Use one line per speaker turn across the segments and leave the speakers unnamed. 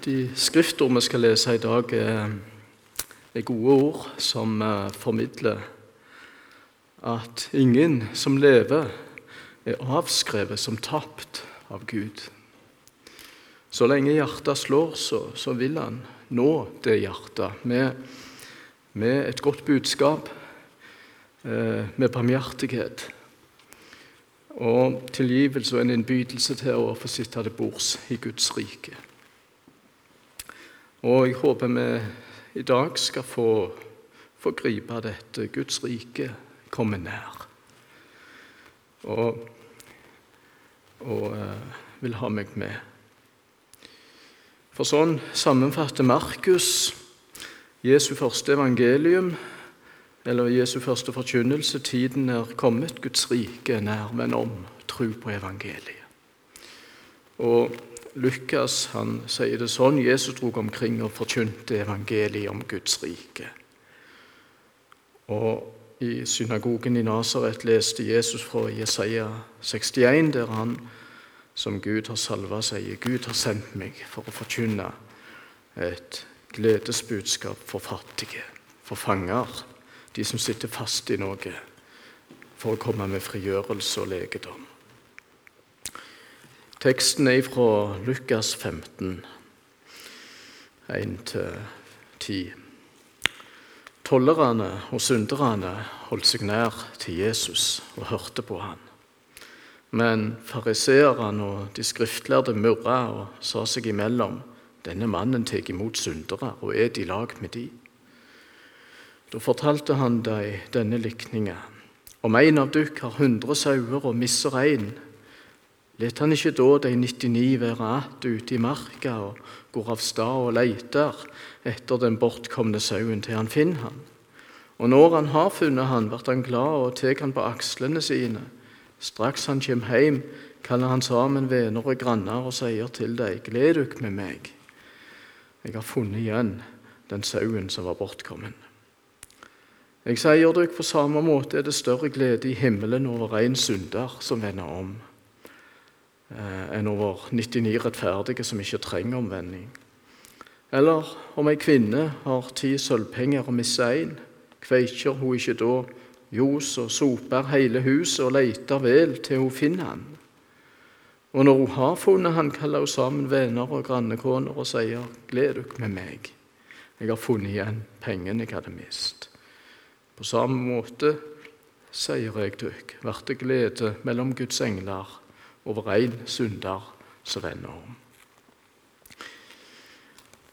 De skriftord vi skal lese i dag, er, gode ord som uh, formidler at ingen som lever, er avskrevet som tapt av Gud. Så lenge hjertet slår, så, så vil han nå det hjertet med, med et godt budskap, uh, med barmhjertighet og tilgivelse og en innbydelse til å få sitte til bords i Guds rike. Og jeg håper vi i dag skal få, få gripe dette. Guds rike kommer nær. Og, og uh, vil ha meg med. For sånn sammenfatter Markus Jesu første evangelium, eller Jesu første forkynnelse. Tiden er kommet, Guds rike er nær, men om. Tro på evangeliet. Og Lukas han sier det sånn Jesus drog omkring og forkynte evangeliet om Guds rike. Og I synagogen i Nasaret leste Jesus fra Jesaja 61, der han som Gud har salva, sier Gud har sendt meg for å forkynne et gledesbudskap for fattige, for fanger, de som sitter fast i noe, for å komme med frigjørelse og legedom. Teksten er fra Lukas 15, 1-10. Tollerne og synderne holdt seg nær til Jesus og hørte på ham. Men fariseerne og de skriftlærde murra og sa seg imellom denne mannen tar imot syndere og er i lag med de. Da fortalte han dem denne likninga. Om en av dykk har hundre sauer og misser én, Let han ikke da de 99 være att ute i marka og går av stad og leiter etter den bortkomne sauen til han finner han? Og når han har funnet han, blir han glad og tar han på akslene sine. Straks han kommer hjem, kaller han sammen venner og granner og sier til dem, gled dere med meg. Jeg har funnet igjen den sauen som var bortkommen. Jeg sier dere på samme måte er det større glede i himmelen over en synder som vender om enn over 99 rettferdige som ikke trenger omvending. Eller om ei kvinne har ti sølvpenger og mister én, kveiker hun ikke da ljos og soper hele huset og leter vel til hun finner han. Og når hun har funnet han, kaller hun sammen venner og grannekoner og sier, 'Gled dere med meg, jeg har funnet igjen pengene jeg hadde mist.' På samme måte, sier jeg dere, blir det glede mellom Guds engler over én synder som vender om.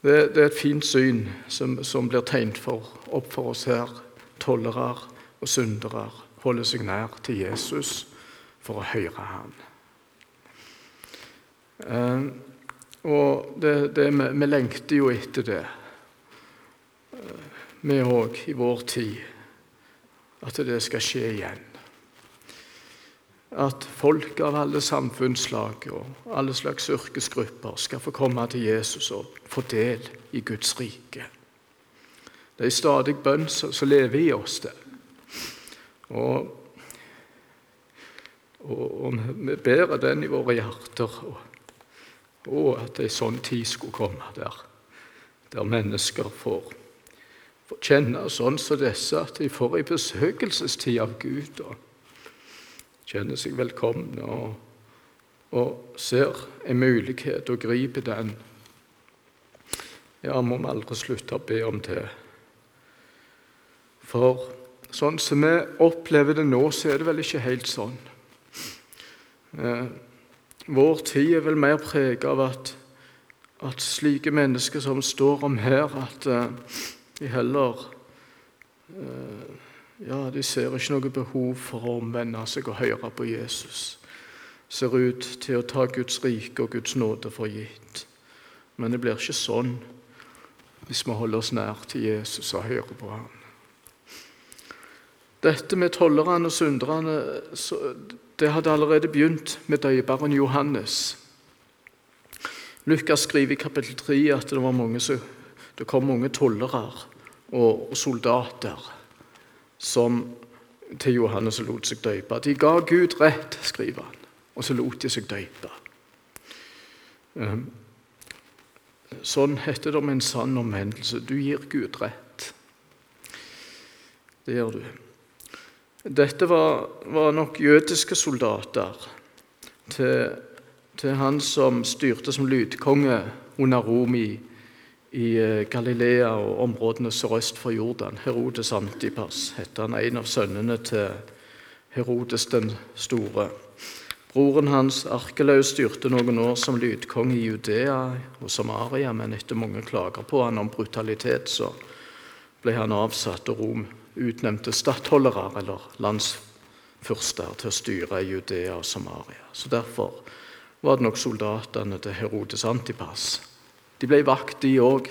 Det, det, er et fint syn som, som blir tegnet for, opp for oss her. Tollere og syndere holder seg nær til Jesus for å høre ham. Eh, og det, det, vi, vi lengter jo etter det, eh, vi òg, i vår tid, at det skal skje igjen at folk av alle samfunnslag og alle slags yrkesgrupper skal få komme til Jesus og få del i Guds rike. Det er stadig bønn som lever i oss, det. Og, og, og, vi bærer den i våre hjerter. Og, og at ei sånn tid skulle komme der, der mennesker får, får kjenne sånn som disse, at de får ei besøkelsestid av Gud. og kjenner seg velkomne og, og ser en mulighet og griper den. Ja, må vi aldri slutte å be om det. For sånn som vi opplever det nå, så er det vel ikke helt sånn. Eh, vår tid er vel mer preget av at, at, slike mennesker som står om her, at eh, de heller eh, ja, De ser ikke noe behov for å omvende seg og høre på Jesus. Ser ut til å ta Guds rike og Guds nåde for gitt. Men det blir ikke sånn hvis vi holder oss nær til Jesus og hører på ham. Dette med tollerne og synderne det hadde allerede begynt med døyebaren Johannes. Lukas skriver i kapittel 3 at det, mange, det kom mange tollere og soldater som til Johannes som lot seg døype. De ga Gud rett, skriver han, og så lot de seg døype. Ehm, Sånn heter det om en sann omvendelse. Du gir Gud rett. Det gjør du. Dette var, var nok jødiske soldater til, til, han som styrte som lydkonge under Rom i, i eh, Galilea og områdene sørøst for Jordan. Herodes Antipas heter han, en av sønnene til Herodes den store. Broren hans Arkelaus styrte noen år som lydkonge i Judea og Samaria, men etter mange klager på han om brutalitet, så ble han avsatt, og Rom utnevnte stattholdere eller landsfyrster til å styre i Judea og Samaria. Så Derfor var det nok soldatene til Herodes Antipas. De ble vakt, de òg,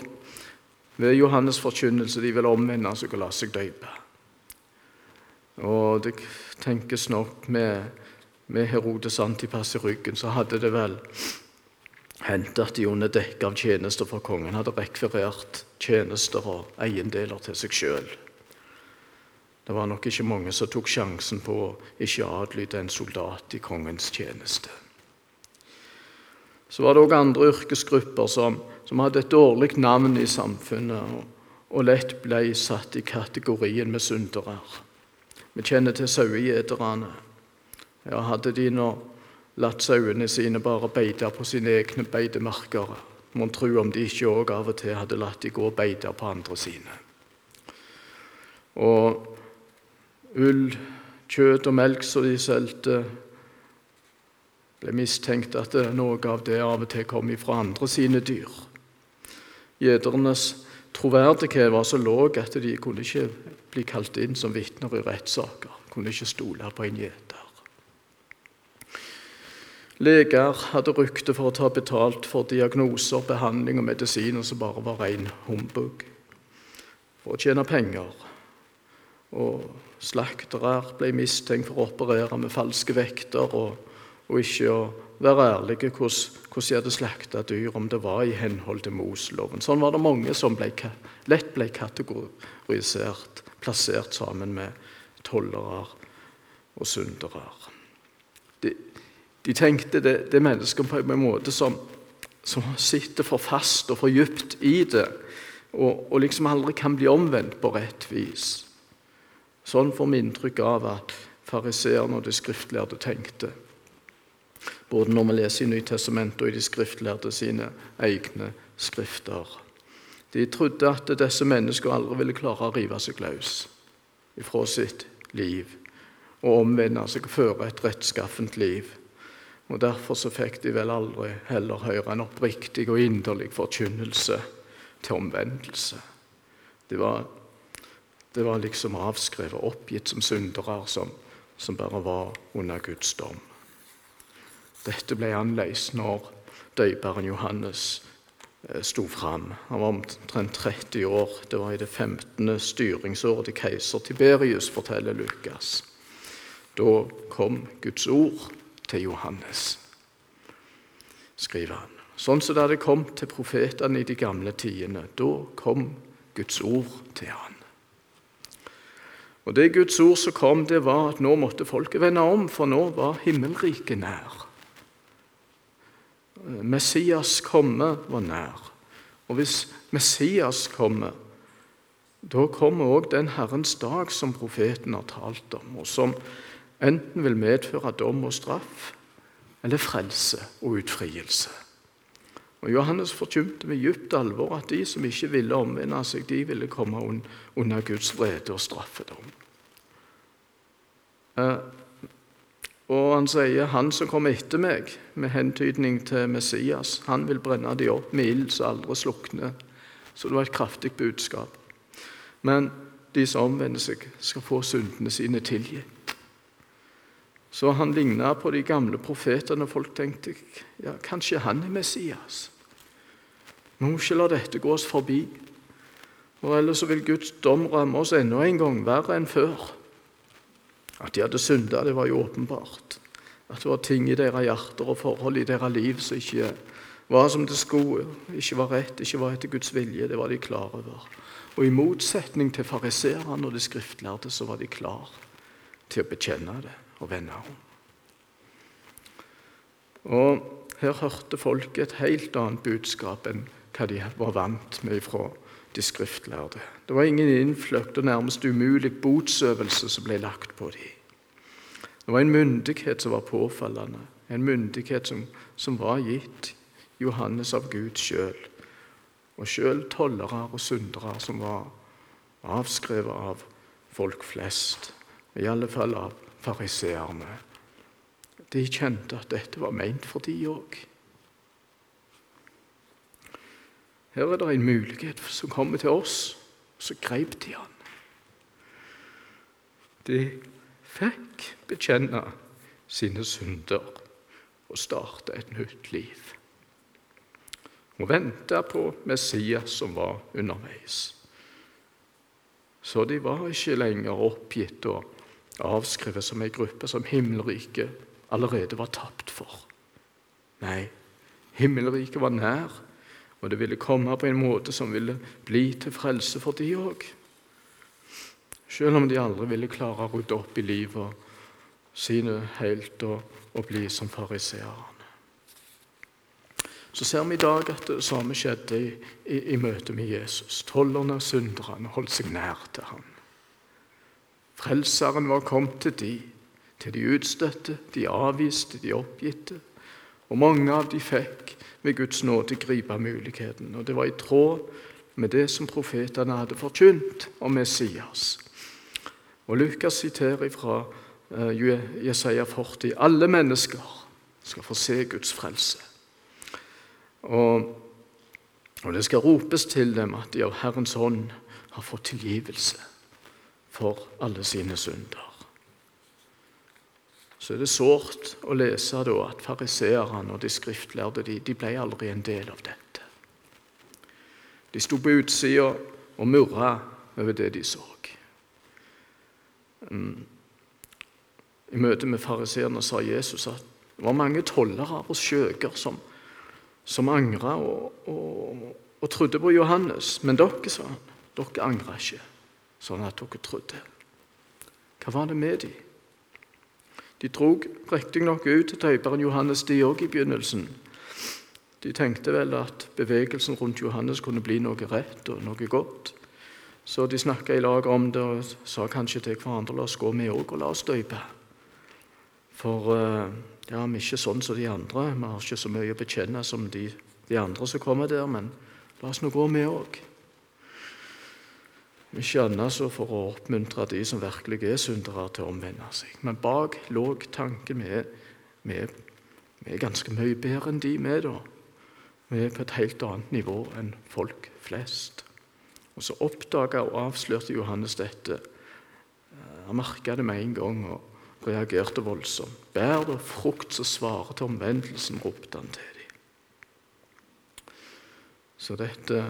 ved Johannes' forkynnelse. De ville omvende seg og la seg døype. Og det tenkes nok med, med Herodes Antipas i ryggen, så hadde det vel hendt at de under dekke av tjenester for kongen hadde rekvirert tjenester og eiendeler til seg sjøl. Det var nok ikke mange som tok sjansen på å ikke adlyde en soldat i kongens tjeneste. Så var det òg andre yrkesgrupper som, som, hadde et dårlig navn i samfunnet og, lett ble satt i kategorien med syndere. Vi kjenner til sauegjeterne. Ja, hadde de nå latt sauene sine bare beite på sine egne beitemarker, mon tro om de ikke òg av og til hadde latt de gå og beite på andre sine. Og ull, kjøtt og melk som de solgte. ble mistenkt at noe av det av og til kom fra andre sine dyr. Gjeternes troverdighet var så lav at de kunne ikke bli kalt inn som vitner i rettssaker. Kunne ikke stole på en gjeter. Leger hadde rykte for å ta betalt for diagnoser, behandling og medisiner som bare var ren humbug. For å tjene penger. Og Slaktere ble mistenkt for å operere med falske vekter og, og ikke å være ærlige hvordan, hvordan de hadde slakta dyr, om det var i henhold til Moseloven. Sånn var det mange som ble, lett ble kategorisert, plassert sammen med tollere og syndere. De, de, tenkte det, det er mennesker på en måte som, som sitter for fast og for dypt i det, og, og liksom aldri kan bli omvendt på rett vis. Sånn får vi inntrykk av at fariseerne og de skriftlærde tenkte. Både når vi leser i Nytestamentet og i de skriftlærde sine egne skrifter. De trodde at disse menneskene aldri ville klare å rive seg løs fra sitt liv og omvende seg og føre et rettskaffent liv. Og Derfor så fikk de vel aldri heller høre en oppriktig og inderlig forkynnelse til omvendelse. Det var det var liksom avskrevet, oppgitt som syndere som, som bare var under Guds dom. Dette ble annerledes når døperen Johannes eh, sto fram. Han var omtrent 30 år. Det var i det 15. styringsåret til keiser Tiberius, forteller Lukas. Da kom Guds ord til Johannes, skriver han. Sånn som det hadde kommet til profetene i de gamle tidene. Da kom Guds ord til han. Og Det Guds ord som kom, det var at nå måtte folket vende om, for nå var himmelriket nær. Messias komme var nær. Og hvis Messias kommer, da kommer òg den Herrens dag som profeten har talt om, og som enten vil medføre dom og straff, eller frelse og utfrielse. Og Johannes forkynte med dypt alvor at de som ikke ville omvende seg, de ville komme under Guds vrede og straffedom. Og han sier 'han som kommer etter meg', med hentydning til Messias, han vil brenne de opp med ild som aldri slukner. Så det var et kraftig budskap. Men de som omvender seg, skal få syndene sine tilgitt. Så han ligna på de gamle profetene, og folk tenkte ja, kanskje han er Messias. Vi må ikke la dette gå oss forbi. Og Ellers vil Guds dom ramme oss enda en gang, verre enn før. At de hadde synda, det var jo åpenbart. At det var ting i deres hjerter og forhold i deres liv som ikke var som det skulle, ikke var rett, ikke var etter Guds vilje. Det var de klar over. Og i motsetning til fariseerne og de skriftlærde, så var de klar til å bekjenne det og vende om. Og her hørte folket et helt annet budskap enn hva de var vant med fra de skriftlærde. Det var ingen innfløkt og nærmest umulig botsøvelse som ble lagt på dem. Det var en myndighet som var påfallende, en myndighet som, som var gitt Johannes av Gud sjøl. Og sjøl tollere og syndere som var avskrevet av folk flest, i alle fall av fariseerne. De kjente at dette var meint for de òg. Her er det en mulighet som kommer til oss, så greip de han. De fikk bekjenne sine synder og starte et nytt liv. Og vente på Messias som var underveis. Så de var ikke lenger oppgitt og avskrevet som ei gruppe som himmelriket allerede var tapt for. Nei, himmelriket var nær, og det ville komme på en måte som ville bli til frelse for de òg. Selv om de aldri ville klare å rydde opp i livet sine helt og, og bli som fariseerne. Så ser vi i dag at det samme skjedde i, i, i møte med Jesus. Tollerne og synderne holdt seg nær til ham. Frelseren var kommet til de, til de utstøtte, de avviste, de oppgitte. Og mange av de fikk ved Guds nåde gripe muligheten. Og det var i tråd med det som profetene hadde forkynt om Messias. Og Lukas siterer fra uh, Jesaja 40.: Alle mennesker skal få se Guds frelse. Og, og det skal ropes til dem at de av Herrens hånd har fått tilgivelse for alle sine synder så er det sårt å lese da at fariseerne og de skriftlærde de, de ble aldri en del av dette. De sto på utsida og murra over det de så. Mm. I møte med fariseerne sa Jesus at det var mange tollere og skjøger som, som angra og, og, og, trodde på Johannes. Men dere, sa han, dere angra ikke, sånn at dere trodde. Hva var det med dem? De drog riktignok ut døperen Johannes, de òg, i begynnelsen. De tenkte vel at bevegelsen rundt Johannes kunne bli noe rett og noe godt. Så de snakka i lag om det og sa kanskje til hverandre la oss gå med òg og la oss døpe. For eh, ja, er ikke sånn som de andre. Vi har ikke så mye å bekjenne som de, de andre som kommer der, men la oss nå gå med òg. Ikke skjønner så for å oppmuntre de som virkelig er syndere, til å omvende seg. Men bak lå tanken vi er ganske mye bedre enn de, vi, er, da. Vi er på et helt annet nivå enn folk flest. Og så oppdaga og avslørte Johannes dette. Han merka det med en gang og reagerte voldsomt. Bær da frukt som svarer til omvendelsen, ropte han til dem. Så dette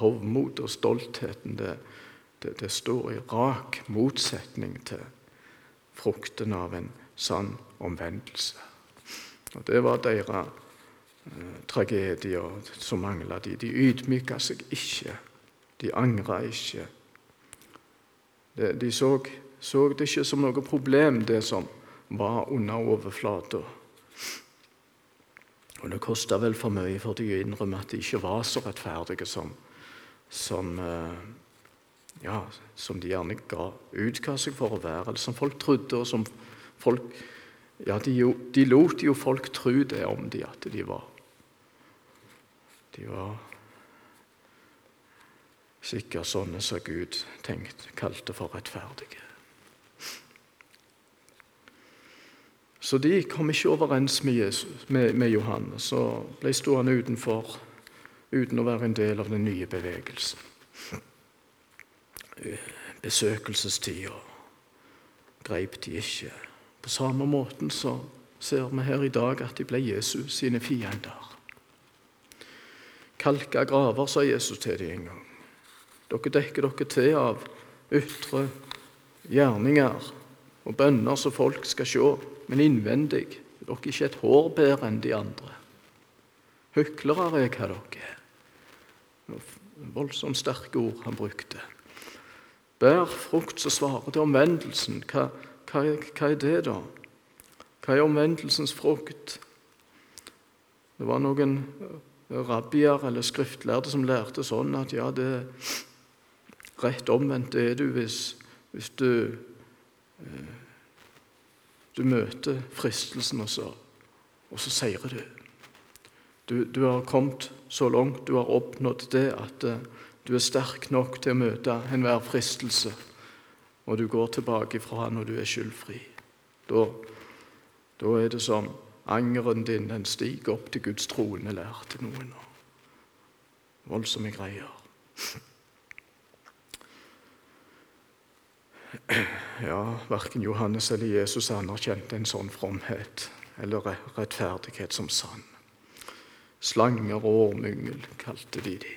hovmot og stoltheten, det, det, det, står i rak motsetning til frukten av en sann omvendelse. Og Det var deres eh, tragedie, og så mangla de. De ydmyka seg ikke. De angra ikke. De, de så, så, det ikke som noe problem, det som var under overflata. Og det kosta vel for mye for de å innrømme at de ikke var så rettferdige som, som, eh, ja, som de gjerne ga, utga seg for å være, eller som folk trodde, og som folk ja, de, de lot jo folk tro det om de at de var. De var sikkert sånne som Gud tenkte, kalte for rettferdige. Så de kom ikke overens med, Jesus, med, med Johannes og ble stående utenfor uten å være en del av den nye bevegelsen. Besøkelsestida greip de ikke. På samme måten så ser vi her i dag at de ble Jesus sine fiender. Kalka graver, sa Jesus til dem en gang. Dere dekker dere til av ytre gjerninger og bønner som folk skal se, men innvendig er dere ikke et hår bedre enn de andre. Hyklere er hva dere er. Voldsomt sterke ord han brukte. Bær frukt som svarer til omvendelsen. Hva, hva, hva, er det, da? Hva er omvendelsens frukt? Det var noen rabbier eller skriftlærde som lærte sånn at ja, det er rett omvendt det er du hvis, hvis du, eh, du møter fristelsen, og så, og så seirer du. Du. Du har kommet så langt, du har oppnådd det at eh, du er sterk nok til å møte enhver fristelse, og du går tilbake fra han, og du er skyldfri. Da, da er det som angeren din den stiger opp til Guds trone, lærte noen. Voldsomme greier. Ja, verken Johannes eller Jesus anerkjente en sånn fromhet eller rettferdighet som sann. Slanger og ormyngel kalte de de.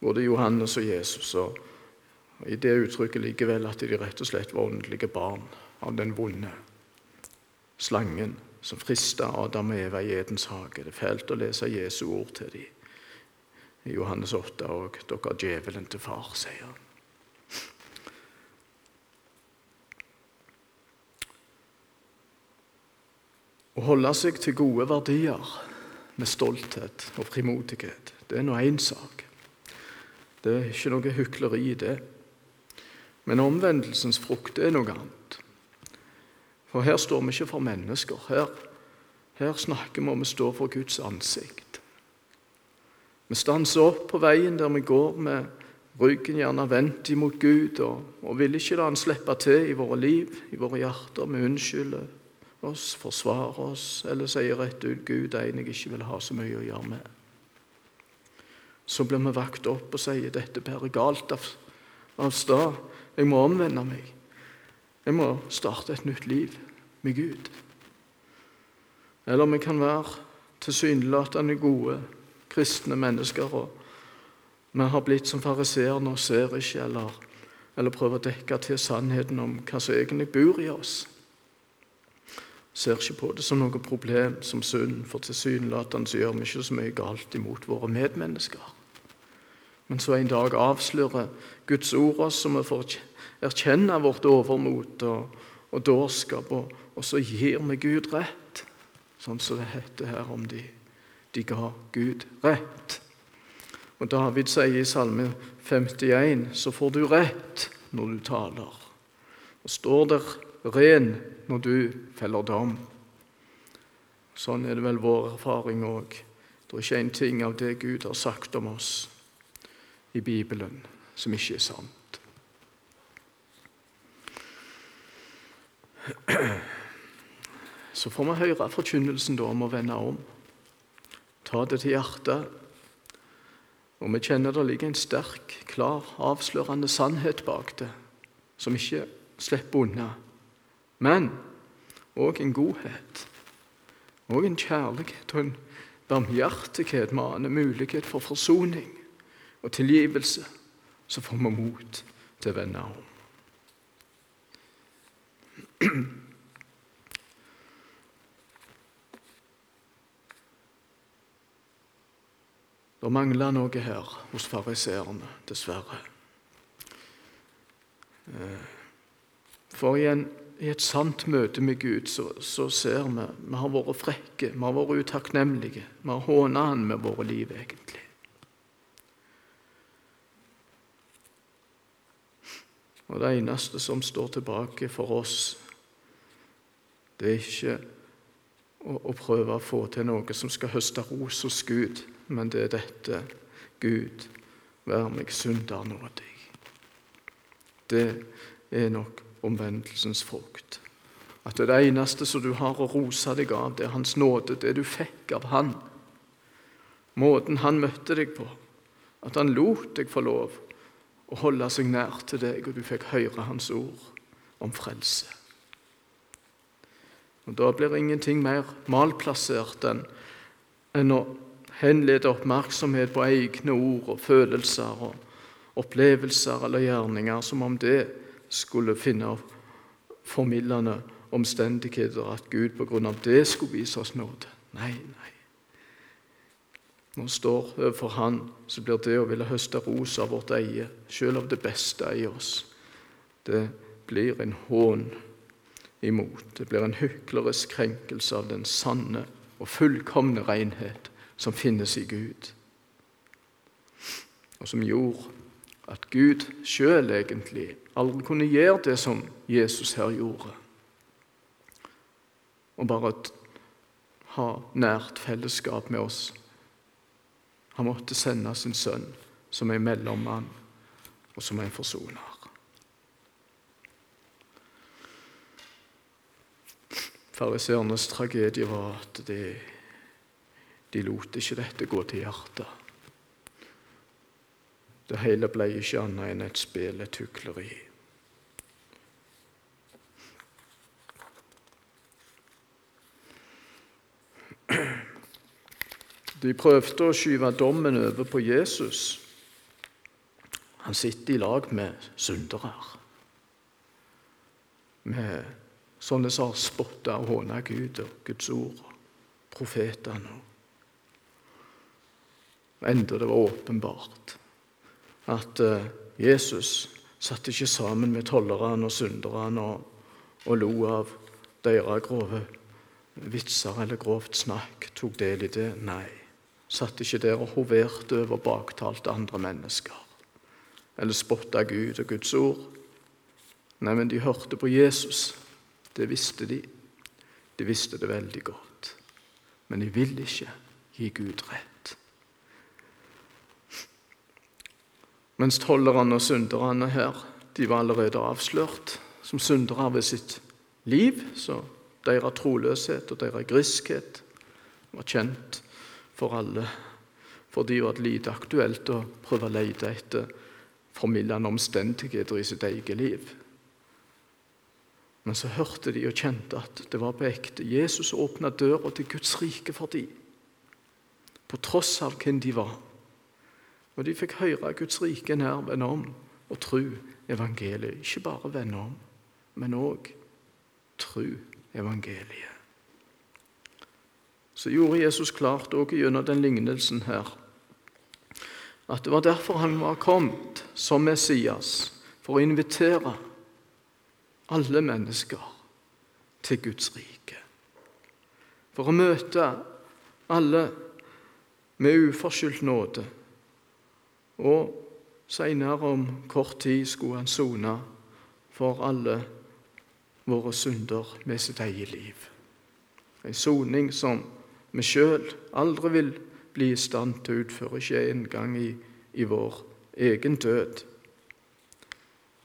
Både Johannes og Jesus. Og I det uttrykket ligger vel at de rett og slett var åndelige barn av den vonde slangen som frista Adam og Eva i Edens hage. Det er fælt å lese Jesu ord til dem i Johannes 8, og dere er djevelen til far, sier han. Å holde seg til gode verdier med stolthet og frimodighet, det er nå én sak. Det er ikke noe hykleri i det. Men omvendelsens frukt er noe annet. For her står vi ikke for mennesker. Her, her snakker vi om å stå for Guds ansikt. Vi stanser opp på veien der vi går med ryggen gjerne vendt imot Gud, og, og vil ikke la Han slippe til i våre liv, i våre hjerter. Vi unnskylder oss, forsvarer oss, eller sier rett ut Gud er en jeg ikke vil ha så mye å gjøre med. Så blir vi vakt opp og sier dette bærer galt av, av sted'. Jeg må omvende meg. Jeg må starte et nytt liv med Gud. Eller vi kan være tilsynelatende gode kristne mennesker, og vi har blitt som fariseerne og ser ikke, eller, eller prøver å dekke til sannheten om hva som egentlig bor i oss ser ikke på det som noe problem, som synd, for tilsynelatende gjør vi ikke så mye galt imot våre medmennesker. Men så en dag avslører Guds ord oss, så vi får erkjenne vårt overmot og, og dårskap, og, og, så gir vi Gud rett, sånn som det heter her om de. De ga Gud rett. Og David sier i Salme 51 så får du rett når du taler. Og står der ren når du feller dom. Sånn er det vel vår erfaring òg. Det er ikke en ting av det Gud har sagt om oss i Bibelen, som ikke er sant. Så får vi høre forkynnelsen da om å vende om. Ta det til hjertet. Og vi kjenner det ligger en sterk, klar, avslørende sannhet bak det, som ikke slipper unna men òg en godhet, og en kjærlighet og en barmhjertighet maner mulighet for forsoning og tilgivelse. Så får vi mot til å vende om. Det mangler noe her hos fariseerne, dessverre. Eh, for igjen i et sant møte med Gud så, så ser vi vi har vært frekke, vi har vært utakknemlige. Vi har håna Han med våre liv, egentlig. Og det eneste som står tilbake for oss, det er ikke å, å prøve å få til noe som skal høste ros hos Gud, men det er dette Gud, vær meg synder nådig. Det er nok omvendelsens frukt. At det eneste som du har å rose deg av, det er Hans nåde, det du fikk av Han. Måten Han møtte deg på. At Han lot deg få lov å holde seg nær til deg, og du fikk høre Hans ord om frelse. Og Da blir ingenting mer malplassert enn, enn å henlede oppmerksomhet på egne ord og følelser og opplevelser eller gjerninger, som om det skulle finne formildende omstendigheter, at Gud på grunn av det skulle vise oss nåde. Nei, nei. Når vi står overfor Han, så blir det å ville høste ros av vårt eie, selv av det beste i oss, det blir en hån imot. Det blir en hyklerisk krenkelse av den sanne og fullkomne renhet som finnes i Gud, og som gjorde at Gud sjøl egentlig aldri kunne gjøre det som Jesus her gjorde, og bare ha nært fellesskap med oss. Han måtte sende sin sønn som en mellommann og som en forsoner. Fariseernes tragedie var at de, de lot ikke dette gå til hjertet. Det hele ble ikke annet enn et spill, et hykleri. De prøvde å skyve dommen over på Jesus. Han sitter i lag med syndere. Med sånne som har spotta og håna Gud og Guds ord, profetene. Enda det var åpenbart at eh, Jesus satt ikke sammen med tollerne og synderne og, og lo av deres grove vitser eller grovt snakk, tok del i det. Nei. Satt ikke der og hoverte over baktalte andre mennesker. Eller spotta Gud og Guds ord. Nei, men de hørte på Jesus. Det visste de. De visste det veldig godt. Men de ville ikke gi Gud rett. Mens tollerne og synderne her de var allerede avslørt som syndere ved sitt liv, så deres troløshet og deres griskhet var kjent for alle. For de var lite aktuelt å prøve å lete etter formildende omstendigheter i sitt eget liv. Men så hørte de og kjente at det var på ekte. Jesus åpna døra til Guds rike for dem, på tross av hvem de var. Og de fikk høre Guds rike nær vende om og tro evangeliet. Ikke bare vende om, men òg tro evangeliet så gjorde Jesus klart også gjennom den lignelsen her at det var derfor han var kommet som Messias, for å invitere alle mennesker til Guds rike. For å møte alle med uforskyldt nåde. Og seinere, om kort tid, skulle han sone for alle våre synder med sitt eget liv. En soning som vi sjøl aldri vil bli i stand til å utføre, ikke engang i, i vår egen død.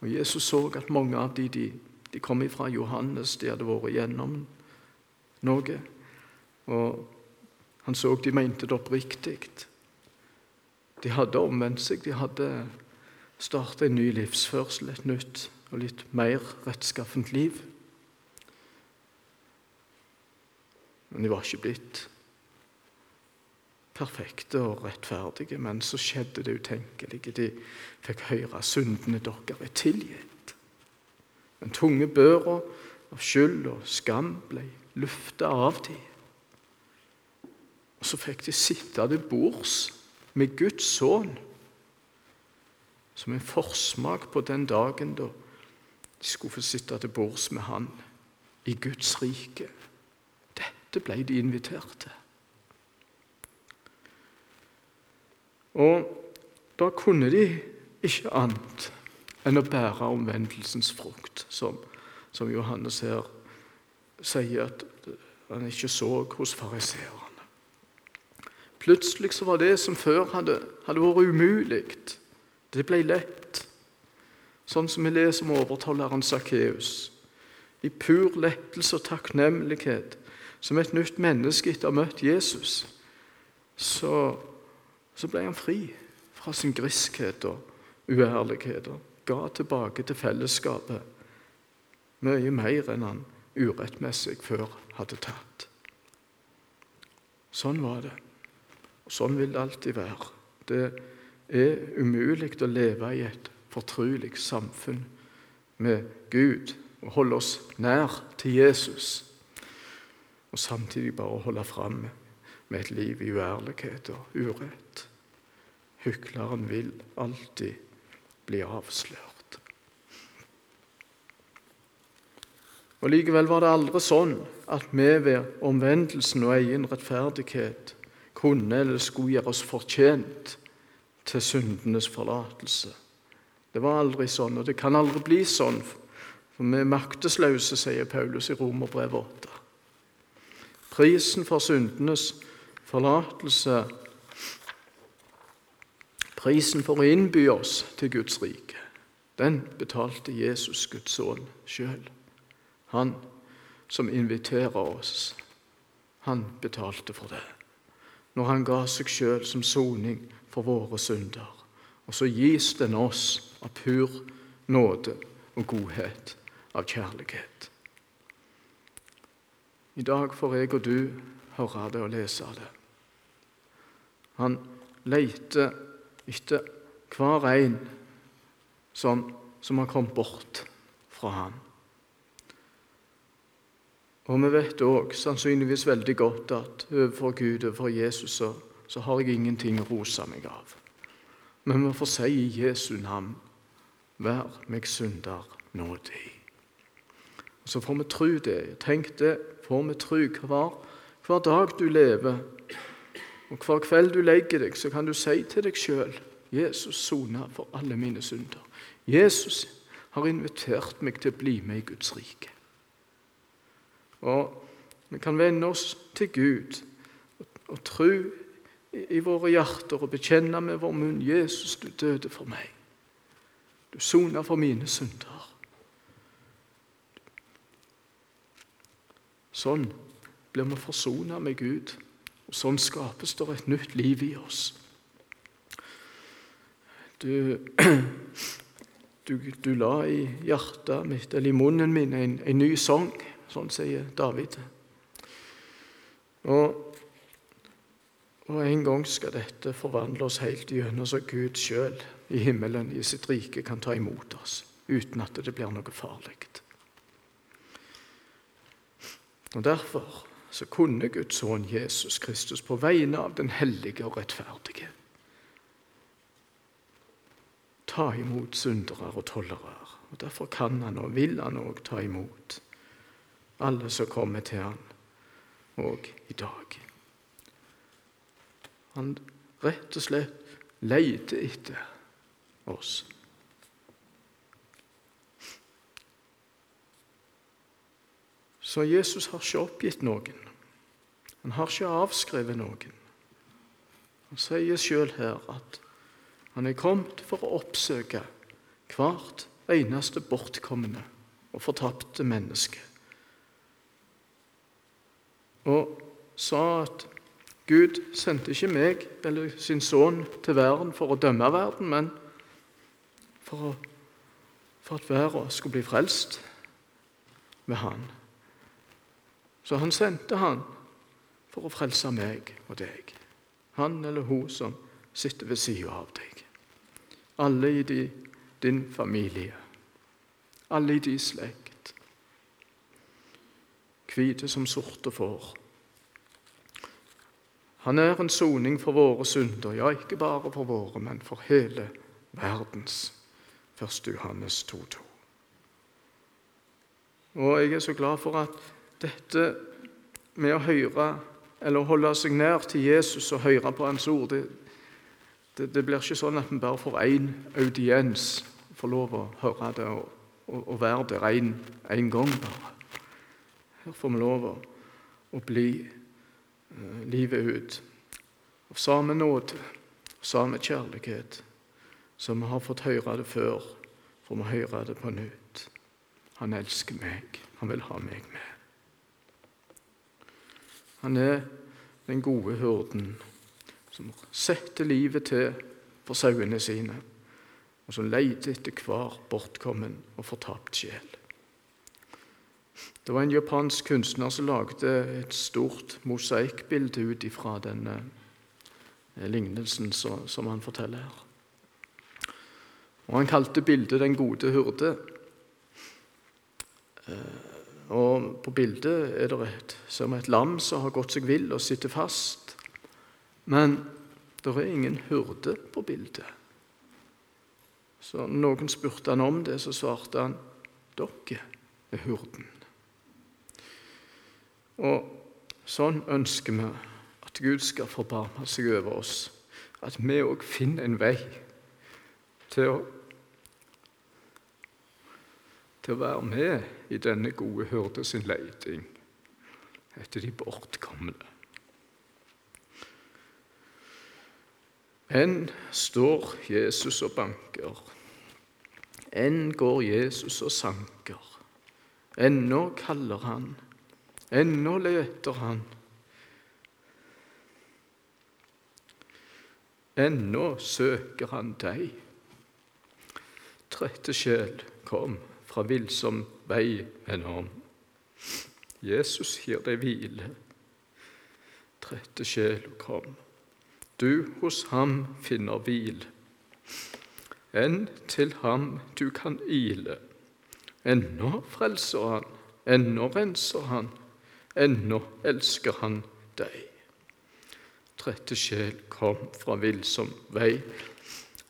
Og Jesus så at mange av de, de, de kom fra Johannes, de hadde vært gjennom noe. Og han så de mente det oppriktig. De hadde omvendt seg, de hadde startet en ny livsførsel, et nytt og litt mer rettskaffent liv. Men de var ikke blitt perfekte og rettferdige, men så skjedde det utenkelige. De fikk høre syndene deres er tilgitt. Den tunge børa av skyld og skam ble lufta av dem. Og så fikk de sitte til bords med Guds sønn som en forsmak på den dagen da de skulle få sitte til bords med Han i Guds rike. Dette ble de invitert til. Og da kunne de ikke annet enn å bære omvendelsens frukt, som, som Johannes her sier at han ikke så hos fariseerne. Plutselig så var det som før hadde, hadde vært umulig, det ble lett. Sånn som vi leser om overtolleren Sakkeus. I pur lettelse og takknemlighet, som et nytt menneske etter å ha møtt Jesus, så så ble han fri fra sin griskhet og uærlighet og ga tilbake til fellesskapet mye mer enn han urettmessig før hadde tatt. Sånn var det. Og sånn vil det alltid være. Det er umulig å leve i et fortrolig samfunn med Gud og holde oss nær til Jesus, og samtidig bare holde fram med et liv i uærlighet og urett. Hykleren vil alltid bli avslørt. Og Likevel var det aldri sånn at vi ved omvendelsen og egen rettferdighet kunne eller skulle gjøre oss fortjent til syndenes forlatelse. Det var aldri sånn, og det kan aldri bli sånn, for vi er maktesløse, sier Paulus i Romerbrevet 8. Prisen for syndenes forlatelse, prisen for å innby oss til Guds rike, den betalte Jesus, Guds sønn, sjøl. Han som inviterer oss, han betalte for det. Når han ga seg sjøl som soning for våre synder. Og så gis den oss av pur nåde og godhet, av kjærlighet. I dag får jeg og du høre det og lese det. Han leter etter hver en som, som har kommet bort fra ham. Og vi vet òg sannsynligvis veldig godt at overfor Gud, overfor Jesus, så, så har jeg ingenting å rose meg av. Men vi får si i Jesu navn, vær meg synder nådig. Og Så får vi tro det. Tenk det, får vi tro hver, hver dag du lever, og hver kveld du legger deg, så kan du si til deg sjøl Jesus sona for alle mine synder. Jesus har invitert meg til å bli med i Guds rike. Og vi kan vende oss til Gud og, tro i våre hjerter og bekjenne med vår munn Jesus, du døde for meg. Du sona for mine synder. Sånn blir vi forsona med Gud, og sånn skapes det et nytt liv i oss. Du, du, du la i hjertet mitt, eller i munnen min, en, en ny sang. Sånn sier David. Og, og, en gang skal dette forvandle oss helt gjennom så Gud sjøl i himmelen, i sitt rike, kan ta imot oss uten at det blir noe farlig. Og Derfor så kunne Guds sønn Jesus Kristus på vegne av den hellige og rettferdige ta imot syndere og tollere. Og Derfor kan han og vil han òg ta imot alle som kommer til han òg i dag. Han rett og slett leter etter oss. Så Jesus har ikke oppgitt noen. Han har ikke avskrevet noen. Han sier sjøl her at han er kommet for å oppsøke hvert eneste bortkomne og fortapte menneske og sa at Gud sendte ikke meg eller sin sønn til verden for å dømme verden, men for, å, for at verden skulle bli frelst med Han. Så han sendte han for å frelse meg og deg. Han eller hun som sitter ved sida av deg. Alle i din familie. Alle i din slekt hvite som sorte får. Han er en soning for våre synder, ja, ikke bare for våre, men for hele verdens. 1. Johannes 2,2. Og jeg er så glad for at dette med å høre, eller holde seg nær til Jesus og høre på Hans ord, det, det, det blir ikke sånn at vi bare får én audiens, får lov å høre det og, og, og være der én gang bare. Her får vi lov å, bli uh, livet ut av samme nåde og samme kjærlighet som vi har fått høre det før, får vi høre det på nytt. Han elsker meg. Han vil ha meg med. Han er den gode hurden som setter livet til for sauene sine, og som leter etter hver bortkommen og fortapt sjel. Det var en japansk kunstner som lagde et stort mosaikkbilde ut ifra denne eh, lignelsen som han forteller her. Og Han kalte bildet 'Den gode hyrde'. Og På bildet er det et, som et lam som har gått seg vill og sitter fast. Men det er ingen hyrde på bildet. Så noen spurte han om det, så svarte han 'Dere er hurden. Og sånn ønsker vi At Gud skal forbarme seg over oss. At vi òg finner en vei til å, til å være med i denne gode hyrde sin leiting etter de bortkomne. Enn står Jesus og banker. Enn går Jesus og sanker. Ennå kaller han. Ennå leter han. Ennå søker han deg. Trette sjel, kom fra villsom vei, venn om. Jesus gir deg hvile. Trette sjel, kom du hos ham finner hvil. Enn til ham du kan ile. Ennå frelser han, ennå renser han, ennå elsker han deg. Trette sjel, kom fra villsom vei.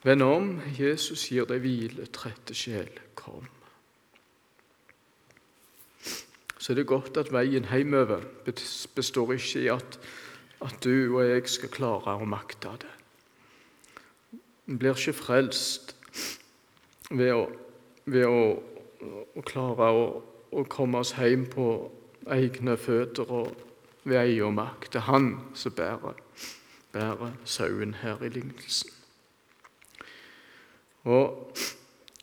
Vend om, Jesus gir deg hvile, trette sjel, kom. Så er det godt at veien hjemover består ikke i at at du og jeg skal klare å makte det. Vi blir ikke frelst ved å, ved å, å klare å, å, komme oss hjem på egne føtter og ved egen makt. Det er Han som bærer, bærer sauen her i lignelsen. Og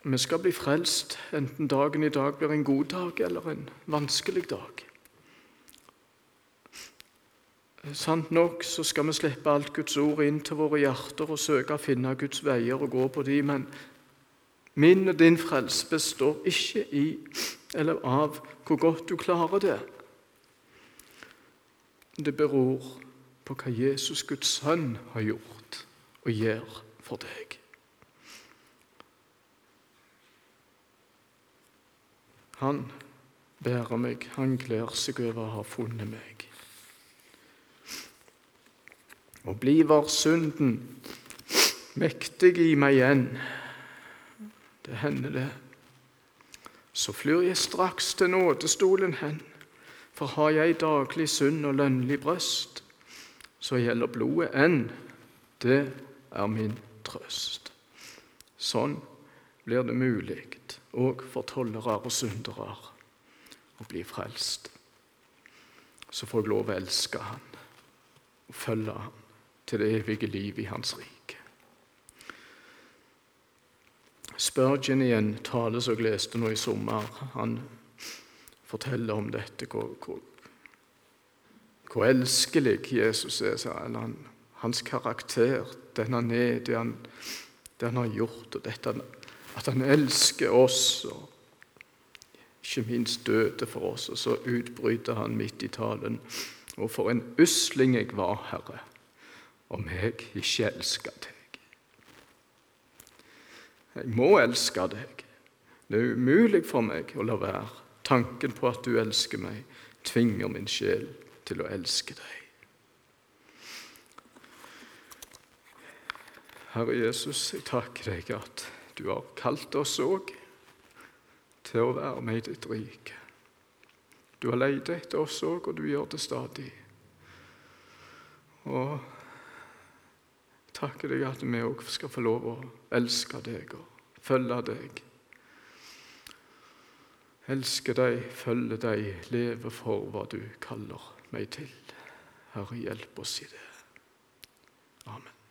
vi skal bli frelst enten dagen i dag blir en god dag eller en vanskelig dag. Sant nok så skal vi slippe alt Guds ord inn til våre hjerter og søke å finne Guds veier og gå på de, men min og din frelse består ikke i eller av hvor godt du klarer det. Det beror på hva Jesus, Guds sønn, har gjort og gjør for deg. Han bærer meg, han gleder seg over å ha funnet meg og bliver synden mektig i meg igjen. Det hender det. Så flyr jeg straks til nådestolen hen, for har jeg daglig synd og lønnlig brøst, så gjelder blodet enn, det er min trøst. Sånn blir det mulig òg for tollere og syndere å bli frelst. Så får jeg lov å elske Han og følge Han til det evige liv i Hans rike. Spurgeon igjen tale som jeg leste nå i sommer, han forteller om dette, hvor, hvor, hvor elskelig Jesus er, sa han. Hans karakter, den han er, det han, det han har gjort, og dette, at han elsker oss, og ikke minst døde for oss. Og så utbryter han midt i talen. Og for en usling jeg var, Herre om jeg ikke elsker deg. Jeg må elske deg. Det er umulig for meg å la være. Tanken på at du elsker meg, tvinger min sjel til å elske deg. Herre Jesus, jeg takker deg at du har kalt oss òg til å være med i ditt rike. Du har leid etter oss òg, og du gjør det stadig. Og takker deg at vi òg skal få lov å elske deg og følge deg. Elske deg, følge deg, leve for hva du kaller meg til. Herre, hjelp oss i det. Amen.